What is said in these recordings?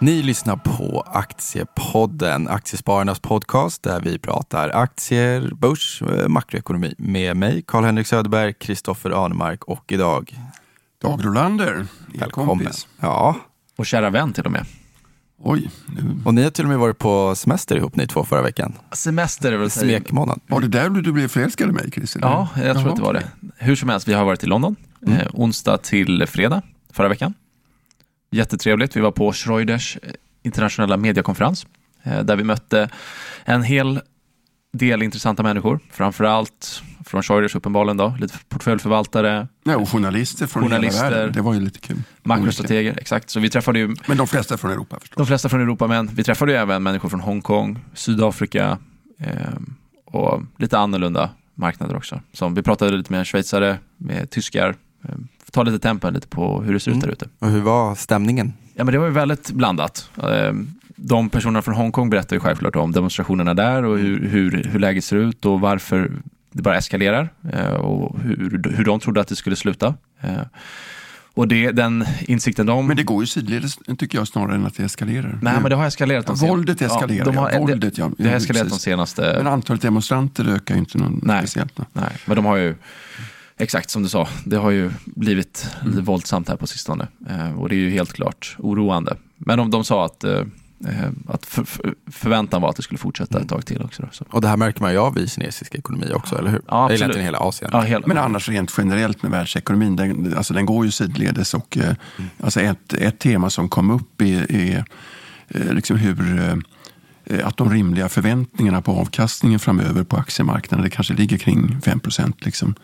Ni lyssnar på Aktiepodden, Aktiespararnas podcast där vi pratar aktier, börs, eh, makroekonomi med mig, Karl-Henrik Söderberg, Kristoffer Arnemark och idag Dag Rolander, Välkommen. Ja. Och kära vän till och med. Oj. Nu. Och ni har till och med varit på semester ihop ni två förra veckan. Semester är väl Smekmånad. Var det där du blev förälskad i mig, Christer? Ja, jag tror Jaha, att det var det. Hur som helst, vi har varit i London, Mm. eh, onsdag till fredag förra veckan. Jättetrevligt. Vi var på Schreuders eh, internationella mediekonferens, eh, där vi mötte en hel del intressanta människor, framförallt från Schreuders uppenbarligen då, lite portföljförvaltare, Nej, och journalister från Journalister. hela världen. Det var ju lite kul. makrostrateger, exakt. Så vi träffade ju Men de flesta från Europa förstås. de flesta från Europa, men vi träffade ju även människor från Hongkong, Sydafrika eh, och lite annorlunda marknader också. Som vi pratade lite med schweizare, med tyskar, eh, ta lite tempen lite på hur det ser ut Mm. där ute. Och hur var stämningen? Ja, men det var ju väldigt blandat. Eh, De personerna från Hongkong berättade ju självklart om demonstrationerna där och hur, hur, hur läget ser ut och varför det bara eskalerar eh, och hur, hur de trodde att det skulle sluta. Eh, Och det, den insikten de... Men det går ju sidledes, tycker jag, snarare än att det eskalerar. Nej, men det har eskalerat de Ja, sen- våldet eskalerar, de har, ja, våldet, ja. det, har eskalerat de senaste... Men antalet demonstranter ökar ju inte någon Nej. speciellt. Nej, men de har ju, exakt som du sa, det har ju blivit lite våldsamt här på sistone. Eh, och det är ju helt klart oroande. Men de, de sa att, eh, eh, att för, för, förväntan var att det skulle fortsätta ett tag till också. Då, så. Och det här märker man ju av i kinesisk ekonomi också, eller hur? Ja, absolut. Eller egentligen hela Asien. Ja, hela, Men annars rent generellt med världsekonomin, den, alltså den går ju sidledes och eh, alltså ett, ett tema som kom upp är, är liksom hur att de rimliga förväntningarna på avkastningen framöver på aktiemarknaden, det kanske ligger kring 5 procent. Liksom.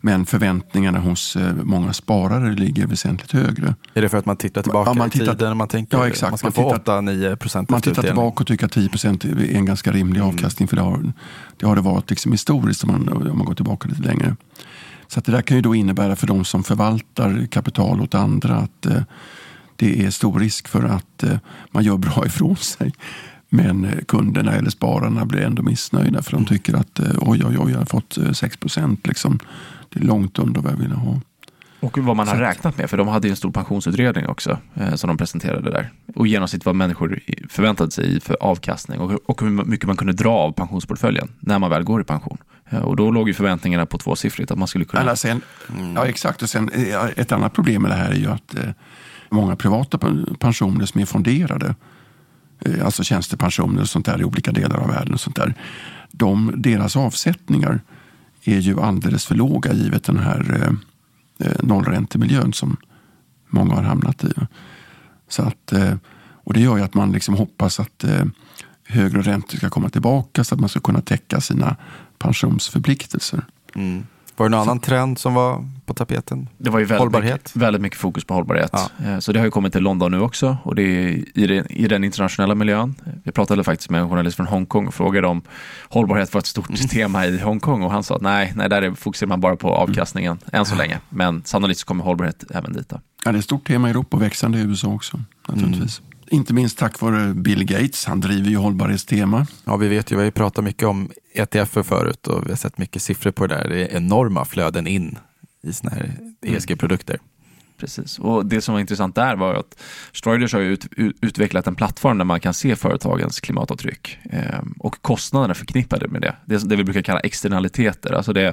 Men förväntningarna hos eh, många sparare ligger väsentligt högre. Är det för att man tittar tillbaka Ja, man i tittar- tiden och man tänker Ja, exakt. man ska Man få tittar- 8-9 procent Man tittar tillbaka och tycker att 10 procent är en ganska rimlig avkastning. För det har det, har det varit liksom historiskt om man, om man går tillbaka lite längre. Så det där kan ju då innebära för de som förvaltar kapital åt andra att eh, det är stor risk för att eh, man gör bra ifrån sig. Men eh, kunderna eller spararna blir ändå missnöjda för de tycker att eh, oj, oj, oj, jag har fått eh, 6 procent. Liksom. Det är långt under vad jag ville ha. Och vad man har Så räknat med, för de hade ju en stor pensionsutredning också eh, som de presenterade där. Och genomsnitt vad människor förväntade sig i för avkastning och, och hur mycket man kunde dra av pensionsportföljen när man väl går i pension. Eh, och då låg ju förväntningarna på tvåsiffrigt, att man skulle kunna... Alla sen, Ja, exakt. Och sen, eh, ett annat problem med det här är ju att eh, många privata pen- pensioner som är fonderade, eh, alltså tjänstepensioner och sånt där i olika delar av världen, och sånt där, de, deras avsättningar är ju alldeles för låga givet den här eh, eh, nollräntemiljön som många har hamnat i. Så att, eh, och det gör ju att man liksom hoppas att eh, högre räntor ska komma tillbaka så att man ska kunna täcka sina pensionsförpliktelser. Mm. Var det någon annan trend som var på tapeten? Det var ju väldigt Hållbarhet. Mycket, väldigt mycket fokus på hållbarhet. Ja. Eh, Så det har ju kommit till London nu också och det är i den, i den internationella miljön. Jag pratade faktiskt med en journalist från Hongkong och frågade om hållbarhet var ett stort Mm. tema i Hongkong och han sa att nej, nej där är- fokuserar man bara på avkastningen än så länge. Men sannolikt så kommer hållbarhet även dit. Då. Ja, det är ett stort tema i Europa och växande i USA också. Naturligtvis. Inte minst tack vare Bill Gates. Han driver ju hållbarhetstema. Ja, vi vet ju, vi har ju pratat mycket om ETF förut och vi har sett mycket siffror på det där. Det är enorma flöden in i sådana här ESG-produkter. Precis. Och det som var intressant där var att Streuders har ut, ut, utvecklat en plattform där man kan se företagens klimatavtryck eh, och kostnaderna förknippade med det. Det det vi brukar kalla externaliteter, alltså det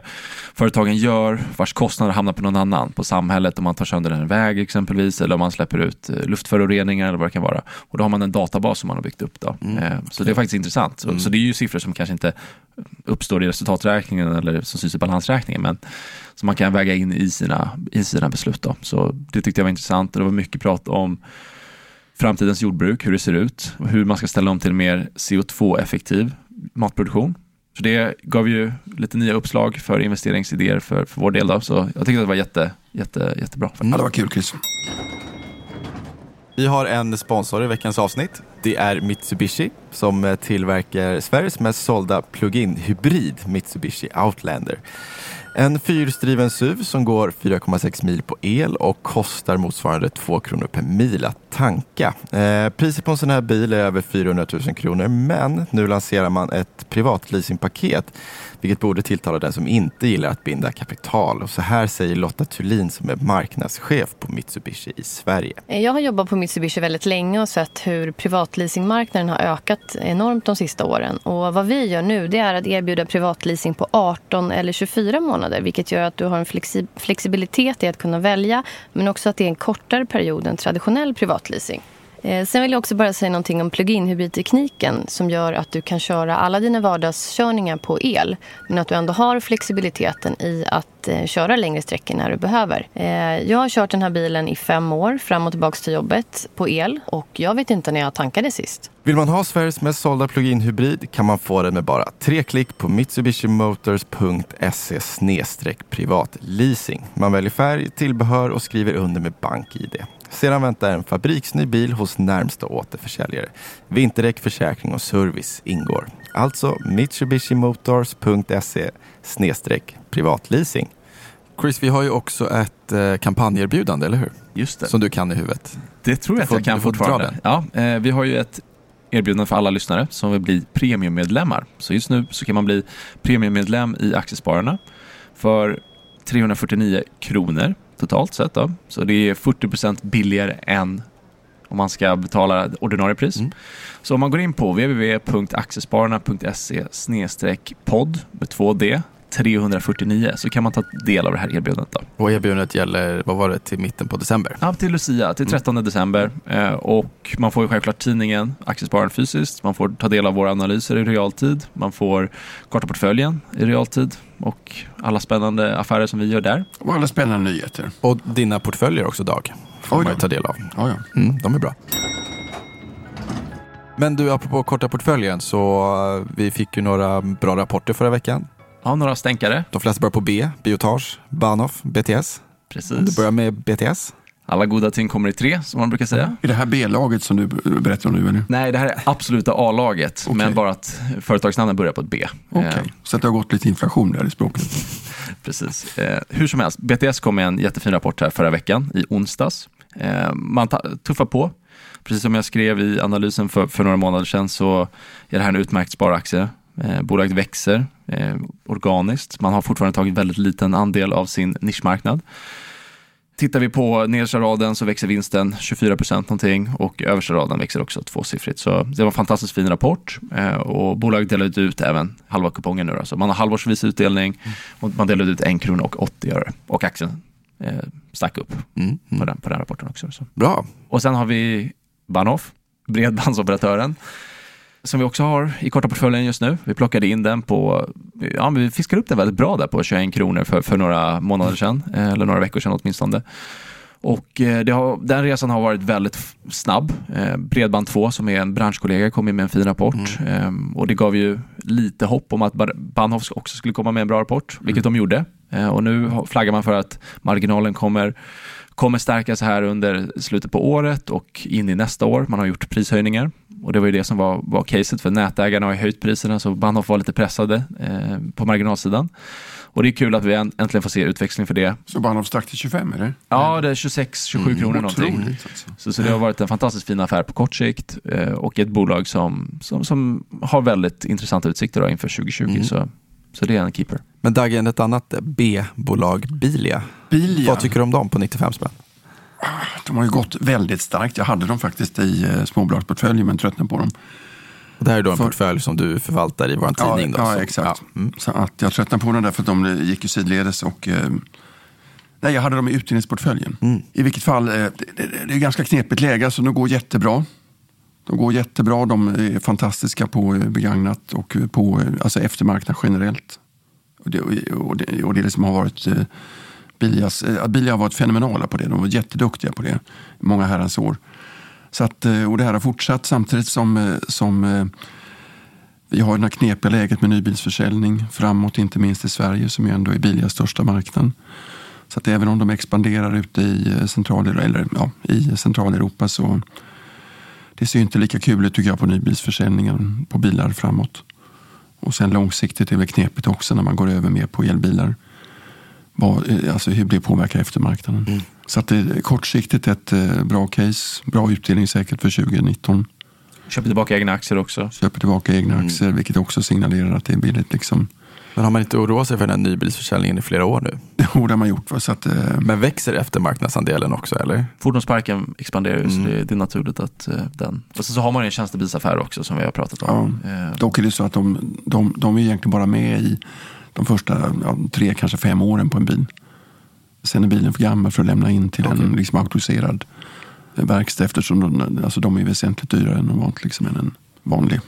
företagen gör vars kostnader hamnar på någon annan, på samhället, om man tar sönder en väg exempelvis eller om man släpper ut eh, luftföroreningar eller vad det kan vara. Och då har man en databas som man har byggt upp. Då. Eh, så det är faktiskt intressant. Så, så det är ju siffror som kanske inte uppstår i resultaträkningen eller som syns i balansräkningen, men som man kan väga in i sina, i sina beslut. Då. Så det tyckte jag var intressant och det var mycket prat om framtidens jordbruk, hur det ser ut, och hur man ska ställa om till en mer CO2-effektiv matproduktion. Så det gav ju lite nya uppslag för investeringsidéer för, för vår del. Då. Så jag tyckte det var jätte, jätte, jättebra. Ja, det var kul Chris. Vi har en sponsor i veckans avsnitt. Det är Mitsubishi som eh, tillverkar Sveriges mest sålda plug-in hybrid Mitsubishi Outlander. En fyrhjulsdriven SUV som går 4,6 mil på el och kostar motsvarande 2 kronor per mil att tanka. Eh, priset på en sån här bil är över 400 000 kronor men nu lanserar man ett privatleasingpaket vilket borde tilltala den som inte gillar att binda kapital. Och så här säger Lotta Thulin som är marknadschef på Mitsubishi i Sverige. Eh, jag har jobbat på Mitsubishi väldigt länge och sett hur privatleasingmarknaden har ökat enormt de sista åren. Och vad vi gör nu det är att erbjuda privatleasing på 18 eller 24 månader vilket gör att du har en flexibilitet i att kunna välja men också att det är en kortare period än traditionell privatleasing. Eh, sen vill jag också bara säga någonting om plug-in hybridtekniken som gör att du kan köra alla dina vardagskörningar på el men att du ändå har flexibiliteten i att eh, köra längre sträckor när du behöver. Eh, jag har kört den här bilen i fem år fram och tillbaka till jobbet på el och jag vet inte när jag tankade sist. Vill man ha Sveriges mest sålda plug-in hybrid kan man få den med bara tre klick på mitsubishimotors.se privatleasing. Man väljer färg, tillbehör och skriver under med bank-id. Sedan väntar en fabriksny bil hos närmsta återförsäljare. Vinterdäck, försäkring och service ingår. Alltså mitsubishimotors.se privatleasing. Chris, vi har ju också ett eh, kampanjerbjudande, eller hur? Just det. Som du kan i huvudet. Det tror jag att jag kan fortfarande. Ja, eh, vi har ju ett erbjudande för alla lyssnare som vill bli premiummedlemmar. Så just nu så kan man bli premiummedlem i Aktiespararna för 349 kronor totalt sett. Då. Så det är 40% billigare än om man ska betala ordinarie pris. Mm. Så om man går in på www.aktiespararna.se podd med 2D 349 så kan man ta del av det här erbjudandet. Då. Och erbjudandet gäller, vad var det, till mitten på december? Ja, till Lucia, till 13 mm. december. Eh, och man får ju självklart tidningen Aktiespararen fysiskt. Man får ta del av våra analyser i realtid. Man får korta portföljen i realtid och alla spännande affärer som vi gör där. Och alla spännande nyheter. Och dina portföljer också, Dag, får man ju ta del av. Oh, ja. mm, de är bra. Men du, apropå korta portföljen, så eh, vi fick ju några bra rapporter förra veckan. Ja, några stänkare. De flesta börjar på B. Biotage, Bahnhof, BTS. Precis. Du börjar med BTS. Alla goda ting kommer i tre, som man brukar säga. Är det här B-laget som du berättar om nu? Eller? Nej, det här är absoluta A-laget, okay. men bara att företagsnamnet börjar på ett B. Okay. Eh. Så det har gått lite inflation där i språket. Precis. Eh, hur som helst, BTS kom med en jättefin rapport här förra veckan, i onsdags. Eh, man tuffar på. Precis som jag skrev i analysen för, för några månader sedan så är det här en utmärkt sparaktie. Eh, bolaget växer eh, organiskt. Man har fortfarande tagit väldigt liten andel av sin nischmarknad. Tittar vi på nedersta raden så växer vinsten 24 procent någonting och översta raden växer också tvåsiffrigt. Så det var en fantastiskt fin rapport eh, och bolaget delade ut även halva kupongen nu. Då. Så man har halvårsvis utdelning och man delade ut en krona och 80 öre och aktien eh, stack upp mm, mm. På, den, på den rapporten också. Så. Bra. Och sen har vi Bahnhof, bredbandsoperatören som vi också har i korta portföljen just nu. Vi plockade in den på, ja vi fiskade upp den väldigt bra där på 21 kronor för, för några månader sedan, eh, eller några veckor sedan åtminstone. Och eh, har, den resan har varit väldigt snabb. Eh, Bredband2 som är en branschkollega kom in med en fin rapport mm. och det gav ju lite hopp om att Bahnhof också skulle komma med en bra rapport, vilket mm. de gjorde. Och nu flaggar man för att marginalen kommer kommer stärkas här under slutet på året och in i nästa år. Man har gjort prishöjningar och det var ju det som var, var caset för nätägarna har höjt priserna så Bahnhof var lite pressade eh, på marginalsidan. Och det är kul att vi äntligen får se utväxling för det. Så Bahnhof stack till 25 eller? Ja, det är 26-27 mm, kronor någonting. Alltså. Så, så det har varit en fantastiskt fin affär på kort sikt eh, och ett bolag som, som, som har väldigt intressanta utsikter då inför 2020. Mm. Så, så det är en keeper. Men Dagen, ett annat B-bolag, Bilia. Bilia. Vad tycker du om dem på 95 spänn? De har ju gått väldigt starkt. Jag hade dem faktiskt i eh, småbolagsportföljen men tröttnade på dem. Och det här är då en För... portfölj som du förvaltar i vår tidning? Ja, då, ja så. exakt. Ja. Mm. Så att jag tröttnade på dem därför att de gick ju sidledes. Och, eh, nej, jag hade dem i utdelningsportföljen. Mm. I vilket fall, eh, det, det, är ganska knepigt läge, så de går jättebra. De går jättebra, de är fantastiska på eh, begagnat och på eh, alltså eftermarknad generellt. Och det, och det, och det liksom har varit eh, Bilias, eh, Bilia har varit fenomenala på det. De var jätteduktiga på det i många herrans år. Så att, eh, och det här har fortsatt samtidigt som, eh, som eh, vi har det här knepiga läget med nybilsförsäljning framåt, inte minst i Sverige som ju ändå är Bilias största marknad. Så att även om de expanderar ute i, central, eller, ja, i Centraleuropa så det ser inte lika kul ut tycker jag på nybilsförsäljningen på bilar framåt. Och sen långsiktigt är det knepigt också när man går över mer på elbilar vad, eh, alltså hur det påverkar eftermarknaden. Mm. Så att det är kortsiktigt ett eh, bra case, bra utdelning säkert för 2019. Köper tillbaka egna aktier också. Köper tillbaka egna Mm. aktier, vilket också signalerar att det är billigt. Liksom. Men har man inte oroat sig för den här nybilsförsäljningen i flera år nu? Jo, det har man gjort. Så att, eh, Men växer eftermarknadsandelen också eller? Fordonsparken expanderar ju, så Mm. det, det är naturligt att eh, den... Och sen så har man en tjänstebilsaffär också som vi har pratat om. Eh, dock är det så att de, de, de är egentligen bara med i de första ja, tre, kanske fem åren på en bil. Sen är bilen för gammal för att lämna in till en liksom, auktoriserad eh, verkstad eftersom de, alltså, de är väsentligt dyrare än normalt liksom, än en vanlig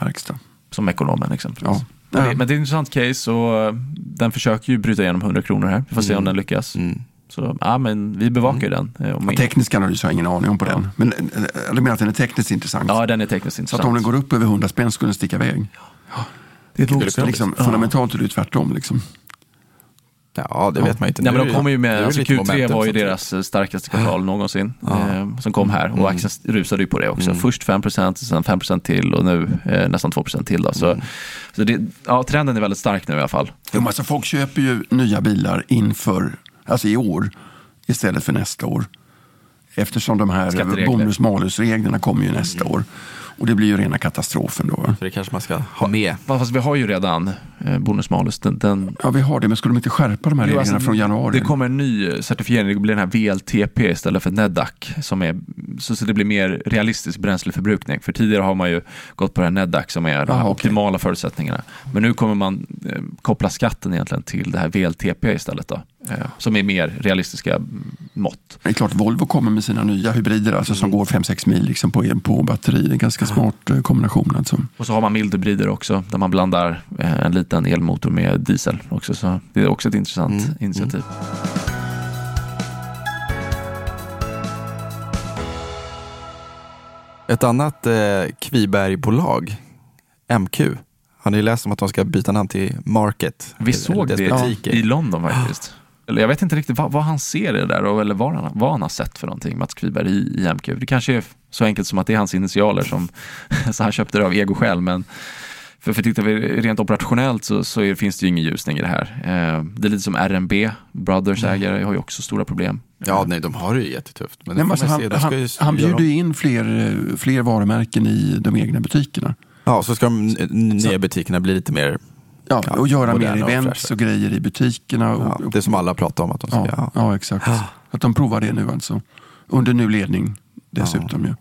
verkstad. som ekonomen exempelvis. Ja. Men, Ja. det, men det är ett intressant case och eh, den försöker ju bryta igenom 100 kronor här. Vi får se om den lyckas. Mm. Så ja, men vi bevakar ju den. eh, Om Ja, teknisk analys har jag ingen aning om på den. Men eh, jag menar att den är tekniskt intressant. ja, den är tekniskt så intressant. att om den går upp över 100 spänn skulle den sticka iväg. Det är ett. Liksom, Ja. Fundamentalt är det tvärtom. Liksom. Ja, det vet man inte. Nej, men de kommer ju med, alltså lite Q3 momentum var ju deras eh, starkaste kvartal någonsin Ja. eh, som kom här och Mm. aktien rusade ju på det också. Mm. Först 5% sen 5% till och nu eh, nästan 2% till. Då. Så, Mm. så det, ja, trenden är väldigt stark nu i alla fall. Jo, alltså, folk köper ju nya bilar inför, alltså i år istället för nästa år. Eftersom de här bonus-malus-reglerna kommer ju nästa år. Och det blir ju rena katastrofen då. Så det kanske man ska ha med. Fast vi har ju redan bonus-malus. Den, den, Ja, vi har det, men skulle de inte skärpa de här Jo, reglerna alltså, från januari? Det kommer en ny certifiering, det blir den här VLTP istället för NEDAC. Som är, så, så det blir mer realistisk bränsleförbrukning. För tidigare har man ju gått på den här NEDAC som är de Ah, optimala förutsättningarna. Men nu kommer man eh, koppla skatten egentligen till det här VLTP istället. Då, eh, som är mer realistiska mått. Det är klart, Volvo kommer med sina nya hybrider alltså, som Mm. går 5-6 mil liksom, på, på batteri. Det är en ganska smart eh, kombination. Alltså. Och så har man mildhybrider också, där man blandar eh, en liten elmotor med diesel också. Så det är också ett intressant Mm, initiativ. Ett annat eh, Kvibergbolag, MQ, har ni läst om att de ska byta namn till Market? Vi såg det butiker. i London faktiskt. Eller jag vet inte riktigt vad, vad han ser i det där och, eller vad han, vad han har sett för någonting, Mats Kviberg i, i MQ. Det kanske är så enkelt som att det är hans initialer som så han köpte det av egoskäl. Men för, för tittar vi rent operationellt så, så är, finns det ju ingen ljusning i det här. Eh, det är lite som RMB, Brothers ägare, har ju också stora problem. Ja, nej, de har det ju jättetufft. Men, Nej, men får alltså, se. han, han, ju han bjuder ju in fler, eh, fler varumärken i de egna butikerna. Ja, så ska de nya butikerna bli lite mer, Ja, Ja, och göra mer och events fräscha. och grejer i butikerna. Och, ja, det som alla pratar om att de ska ja, göra. ja, exakt. Att de provar det nu alltså. Under ny ledning dessutom ju.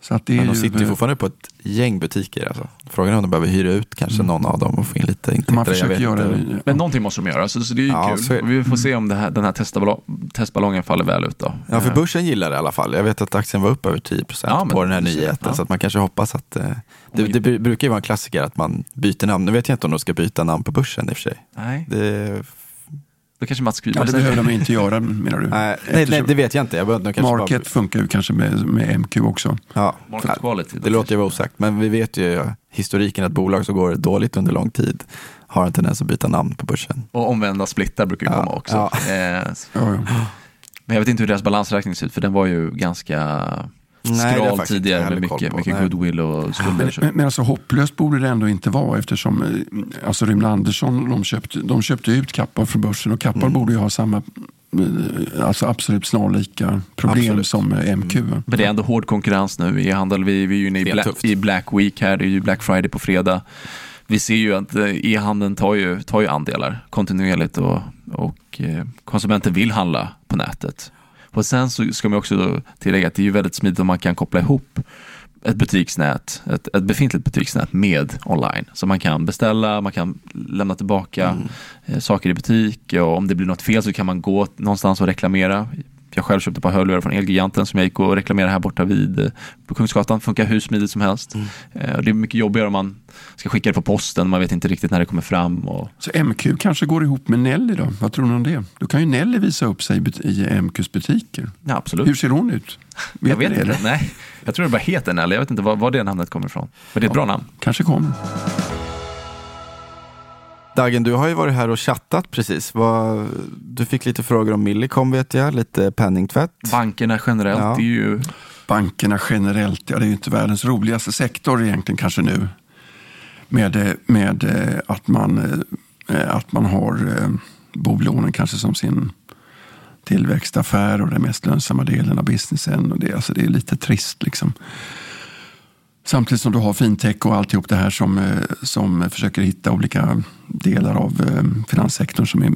Så att det är Men de ju, sitter ju fortfarande på ett gäng butiker. Alltså. Frågan är om de behöver hyra ut kanske någon av dem och få in lite intäkter. man Jag försöker vet göra inte. det. Men någonting måste de göra, så, så det är ju Ja, kul. så är vi får se om det här, den här testballong, testballongen faller väl ut. Då. Ja, för Eh, börsen gillar det i alla fall. Jag vet att aktien var upp över 10 Ja, men på den här nyheten. ja. Så att man kanske hoppas att... Eh, det, det bru- brukar ju vara en klassiker att man byter namn. Nu vet jag inte om de ska byta namn på börsen i och för sig. Nej, Det, då kanske Mats Kviberg Ja, det behöver de inte göra menar du? nej, nej, det vet jag inte. Jag kanske Market funkar ju kanske med, med MQ också. Bara, ja, Market quality. det låter ju vara osagt. Men vi vet ju historiken att bolag som går dåligt under lång tid har en tendens att byta namn på börsen. Och omvända splittar brukar ju Ja, komma också. ja. Eh, Ja, ja. men jag vet inte hur deras balansräkning ser ut, för den var ju ganska Nej, skral inte tidigare med mycket, mycket Nej. goodwill och skulder. Men, men alltså hopplöst borde det ändå inte vara eftersom eh, alltså Rune Andersson de köpte, de köpte ut Kappahl från börsen och Kappahl Mm. borde ju ha samma eh, alltså absolut snarlika problem Absolut. som eh, MQ. Men det är ändå hård konkurrens nu i handel. Vi, vi är ju inne i, Black, tufft. i Black Week här, det är ju Black Friday på fredag. Vi ser ju att eh, e-handeln tar ju, tar ju andelar kontinuerligt och, och konsumenten vill handla på nätet. Och sen så ska man också tillägga att det är ju väldigt smidigt om man kan koppla ihop ett butiksnät, ett, ett befintligt butiksnät med online. Så man kan beställa, man kan lämna tillbaka eh, saker i butik och om det blir något fel så kan man gå någonstans och reklamera. Jag själv köpte ett par hörlurar från Elgiganten som jag gick och reklamerade här borta vid eh, på Kungsgatan. Funkar hur smidigt som helst. Eh, och det är mycket jobbigare om man ska skicka det på posten. Man vet inte riktigt när det kommer fram. Och... Så MQ kanske går ihop med Nelly då? Vad tror ni om det? Då kan ju Nelly visa upp sig i MQs butiker. Ja, absolut. Hur ser hon ut? Vet jag vet det, inte. eller? Nej, jag tror det bara heter Nelly. Jag vet inte var, var det namnet kommer ifrån. Men det är ett bra namn. Kanske kommer. Dagen, du har ju varit här och chattat precis. Du fick lite frågor om Millicom vet jag, lite penningtvätt. Bankerna generellt Ja. är ju Bankerna generellt, ja det är ju inte världens roligaste sektor egentligen kanske nu. Med, eh, med eh, att, man, eh, att man har bolånen kanske som sin tillväxtaffär och den mest lönsamma delen av businessen. Och det, alltså det är lite trist. Liksom. Samtidigt som du har fintech och alltihop det här som, eh, som försöker hitta olika delar av eh, finanssektorn som är,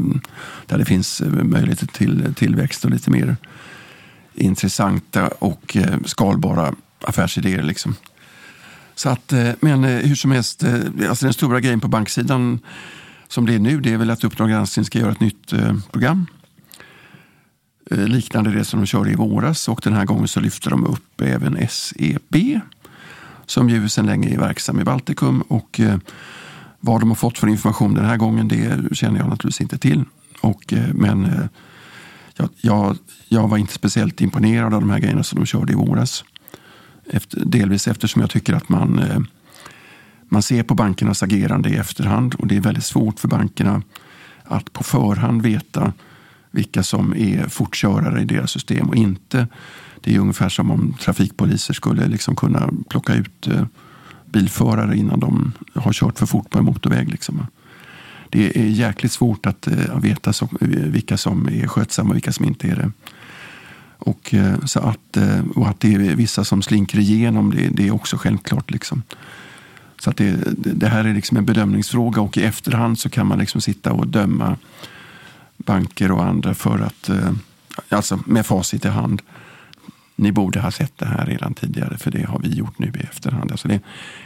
där det finns eh, möjligheter till tillväxt och lite mer intressanta och skalbara affärsidéer. Liksom. Så att, men hur som helst, alltså den stora grejen på banksidan som det är nu det är väl att Uppdrag granskning ska göra ett nytt program liknande det som de körde i våras och den här gången så lyfter de upp även SEB som ju sedan länge är verksam i Baltikum. Och, eh, vad de har fått för information den här gången det känner jag naturligtvis inte till. Och, eh, men eh, jag, jag, jag, var inte speciellt imponerad av de här grejerna som de körde i våras. Efter, delvis eftersom jag tycker att man, eh, man ser på bankernas agerande i efterhand och det är väldigt svårt för bankerna att på förhand veta vilka som är fortkörare i deras system och inte. Det är ungefär som om trafikpoliser skulle liksom kunna plocka ut eh, bilförare innan de har kört för fort på en motorväg. Liksom. Det är jäkligt svårt att eh, veta eh, vilka som är skötsamma och vilka som inte är det. Och, så att, och att det är vissa som slinker igenom, det, det är också självklart. Liksom. Så att det, det, här är liksom en bedömningsfråga och i efterhand så kan man liksom sitta och döma banker och andra för att, alltså med facit i hand, ni borde ha sett det här redan tidigare för det har vi gjort nu i efterhand. Alltså det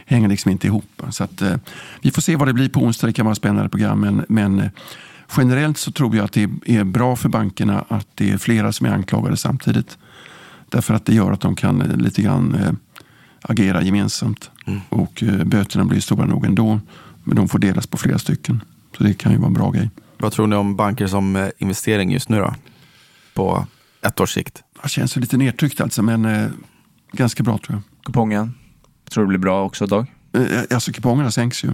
hänger liksom inte ihop. Så att, eh, vi får se vad det blir på onsdag. Det kan vara spännande program. Men, men eh, generellt så tror jag att det är bra för bankerna att det är flera som är anklagade samtidigt. Därför att det gör att de kan eh, lite grann eh, agera gemensamt. Mm. Och eh, böterna blir stora nog ändå. Men de får delas på flera stycken. Så det kan ju vara en bra grej. Vad tror ni om banker som eh, investering just nu då? På ett års sikt? Det känns lite nedtryckt alltså, men eh, ganska bra tror jag. Kupongen, tror du blir bra också Dag? Eh, eh, alltså kupongerna sänks ju.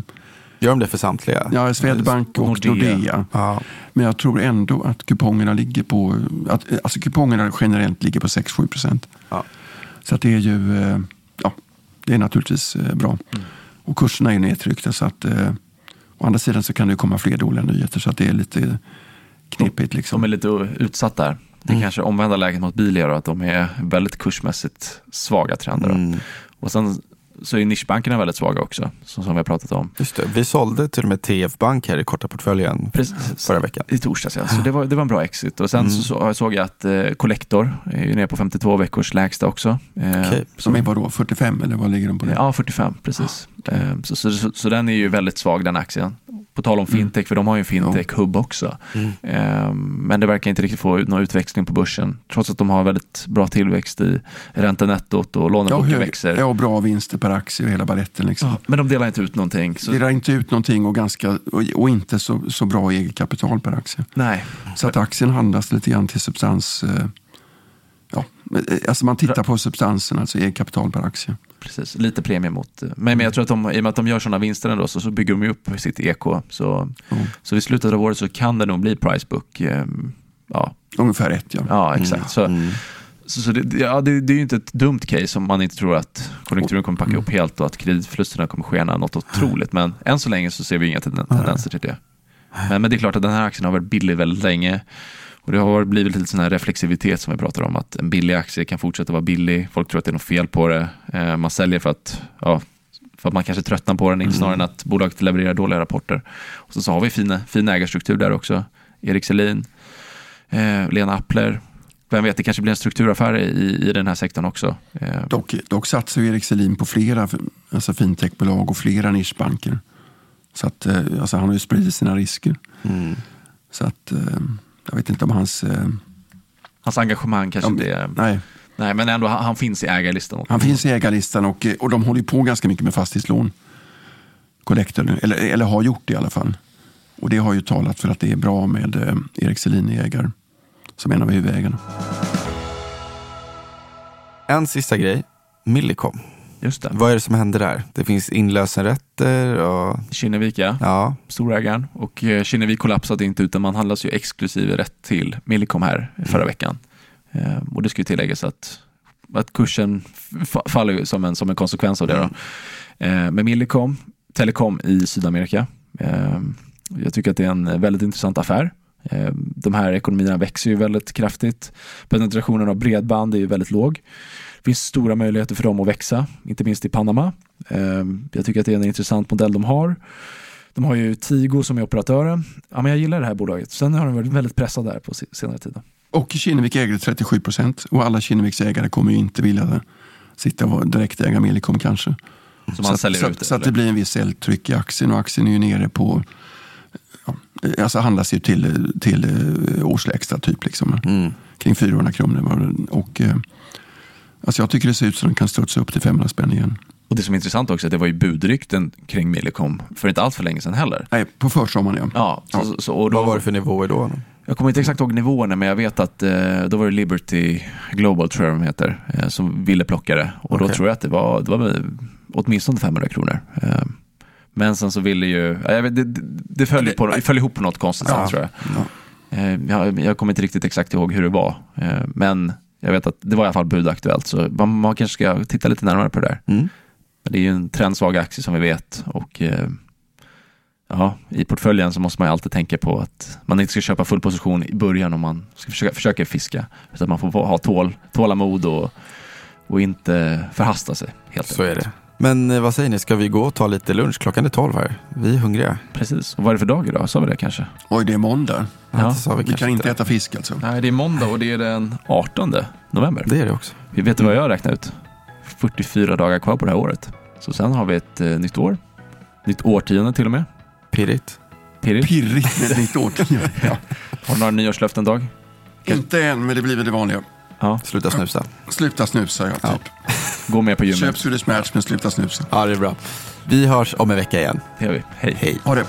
Gör de det för samtliga? Ja, Swedbank och Nordea. Nordea. Ja. Men jag tror ändå att kupongerna ligger på, att, eh, alltså kupongerna generellt ligger på 6-7 procent. Ja. Så att det är ju, eh, ja, det är naturligtvis bra. Mm. Och kurserna är nedtryckta så att å andra sidan så kan det komma fler dåliga nyheter så att det är lite knepigt. Liksom. De är lite utsatt där. Det mm. kanske omvända läget mot Bilia då, att de är väldigt kursmässigt svaga trender. Mm. Och sen så är nischbankerna väldigt svaga också, som, som vi har pratat om. Just det. Vi sålde till och med TF Bank här i korta portföljen Precis. förra veckan. I torsdags ja, så det var, det var en bra exit. Och sen mm. så, såg jag att eh, Collector är nere på 52 veckors lägsta också. Eh, okay. Som är vadå, 45 eller vad ligger de på? Det? Ja, 45 precis. Ah. Eh, så, så, så, så, den är ju väldigt svag den aktien. På tal om mm. fintech, för de har ju en fintech-hub också. Mm. Eh, men det verkar inte riktigt få någon utväxling på börsen. Trots att de har väldigt bra tillväxt i räntenettot och låneboken ja, växer. Ja, och bra vinster per aktie och hela baletten. Liksom. Ja, men de delar inte ut någonting. Så... Delar inte ut någonting och, ganska, och, och inte så, så bra eget kapital per aktie. Nej. Så att aktien handlas lite grann till substans. Eh, ja, eh, alltså man tittar på substansen, alltså eget kapital per aktie precis. Lite premie mot... Men, men jag tror att de, i och med att de gör sådana vinster ändå så, så bygger de upp sitt EK. Så, mm. så vid slutet av året så kan det nog bli Pricebook. Eh, ja. Ungefär ett ja. Ja, exakt. Mm. Så, mm. Så, så det, ja, det, det, är ju inte ett dumt case om man inte tror att konjunkturen kommer packa mm. upp helt och att kreditförlusterna kommer skena något otroligt. Men än så länge så ser vi inga tendenser till det. Men, men det är klart att den här aktien har varit billig väldigt länge. Och det har blivit lite sån här reflexivitet som vi pratar om, att en billig aktie kan fortsätta vara billig. Folk tror att det är något fel på det. Eh, man säljer för att, ja, för att man kanske tröttnar på den, mm. snarare än att bolaget levererar dåliga rapporter. Och så, så har vi fin, fin ägarstruktur där också. Erik Selin, eh, Lena Appler. Vem vet, det kanske blir en strukturaffär i, i den här sektorn också. Eh. Dock, dock satsar ju Erik Selin på flera alltså fintechbolag och flera nischbanker. Så att, eh, alltså han har ju spridit sina risker. Mm. Så att eh, jag vet inte om hans... Hans engagemang kanske inte är... Nej. Nej, men ändå han, han finns i ägarlistan. Han finns i ägarlistan och, och de håller på ganska mycket med fastighetslån. Collector, eller, eller har gjort det i alla fall. Och det har ju talat för att det är bra med Erik Selin i ägare som en av huvudägarna. En sista grej. Millicom. Just det. Vad är det som händer där? Det finns inlösenrätter och... Kinnevik ja, ja. storägaren. Och eh, Kinnevik kollapsade inte utan man handlas ju exklusiv rätt till Millicom här förra mm. veckan. Eh, och det ska ju tilläggas att, att kursen faller som en, som en konsekvens av det. Då. Mm. Eh, med Millicom, Telekom i Sydamerika. Jag tycker att det är en väldigt intressant affär. Eh, de här ekonomierna växer ju väldigt kraftigt. Penetrationen av bredband är ju väldigt låg. Det finns stora möjligheter för dem att växa, inte minst i Panama. Eh, jag tycker att det är en intressant modell de har. De har ju Tigo som är operatören. Ja, men jag gillar det här bolaget. Sen har de varit väldigt pressade där på senare tid. Och Kinnevik äger 37 procent och alla Kinneviks ägare kommer ju inte vilja sitta och direktäga Millicom kanske. Så, man så, så, ut, så att det blir en viss säljtryck i aktien och aktien är ju nere på alltså handlas ju till, till eh, årslägsta typ. Liksom. Mm. Kring 400 kronor. Och, eh, alltså jag tycker det ser ut som den kan studsa upp till 500 spänn igen. Och det som är intressant också är att det var ju budrykten kring Millicom för inte allt för länge sedan heller. Nej, på försommaren ja. ja, så, så, och då, Vad var det för nivåer då? Jag kommer inte exakt ihåg nivåerna men jag vet att eh, då var det Liberty Global tror jag de heter, eh, som ville plocka det. Och okay. då tror jag att det var, det var åtminstone 500 kronor. Eh, men sen så ville ju, jag vet, det, det föll, på, det föll ihop på något konstigt sätt tror jag. Ja. Eh, jag. Jag kommer inte riktigt exakt ihåg hur det var. Eh, men jag vet att det var i alla fall budaktuellt så man, man kanske ska titta lite närmare på det där. Mm. Men det är ju en trendsvag aktie som vi vet och eh, ja, i portföljen så måste man ju alltid tänka på att man inte ska köpa full position i början om man ska försöka, försöka fiska. Utan man får ha tål, tålamod och, och inte förhasta sig. Helt så enkelt. är det. Men eh, vad säger ni, ska vi gå och ta lite lunch? Klockan är tolv här. Vi är hungriga. Precis. Och vad är det för dag idag? Sa vi det kanske? Oj, det är måndag. Ja. ja vi, vi kan inte äta fisk alltså. Nej, det är måndag och det är den 18 november. Det är det också. Vi vet du vad jag har räknat ut? 44 dagar kvar på det här året. Så sen har vi ett eh, nytt år. Nytt årtionde till och med. Pirrigt. Pirrigt. Pirrigt med ett nytt årtionde. ja. Har du några nyårslöften Dag? Inte än, men det blir väl det vanliga. Ja. Sluta snusa. Sluta snusa, ja. Typ. Gå med på gymmet. Köp Swedish Match, men sluta snusa. Ja, det är bra. Vi hörs om en vecka igen. Det gör vi. Hej. Hej. Ha det.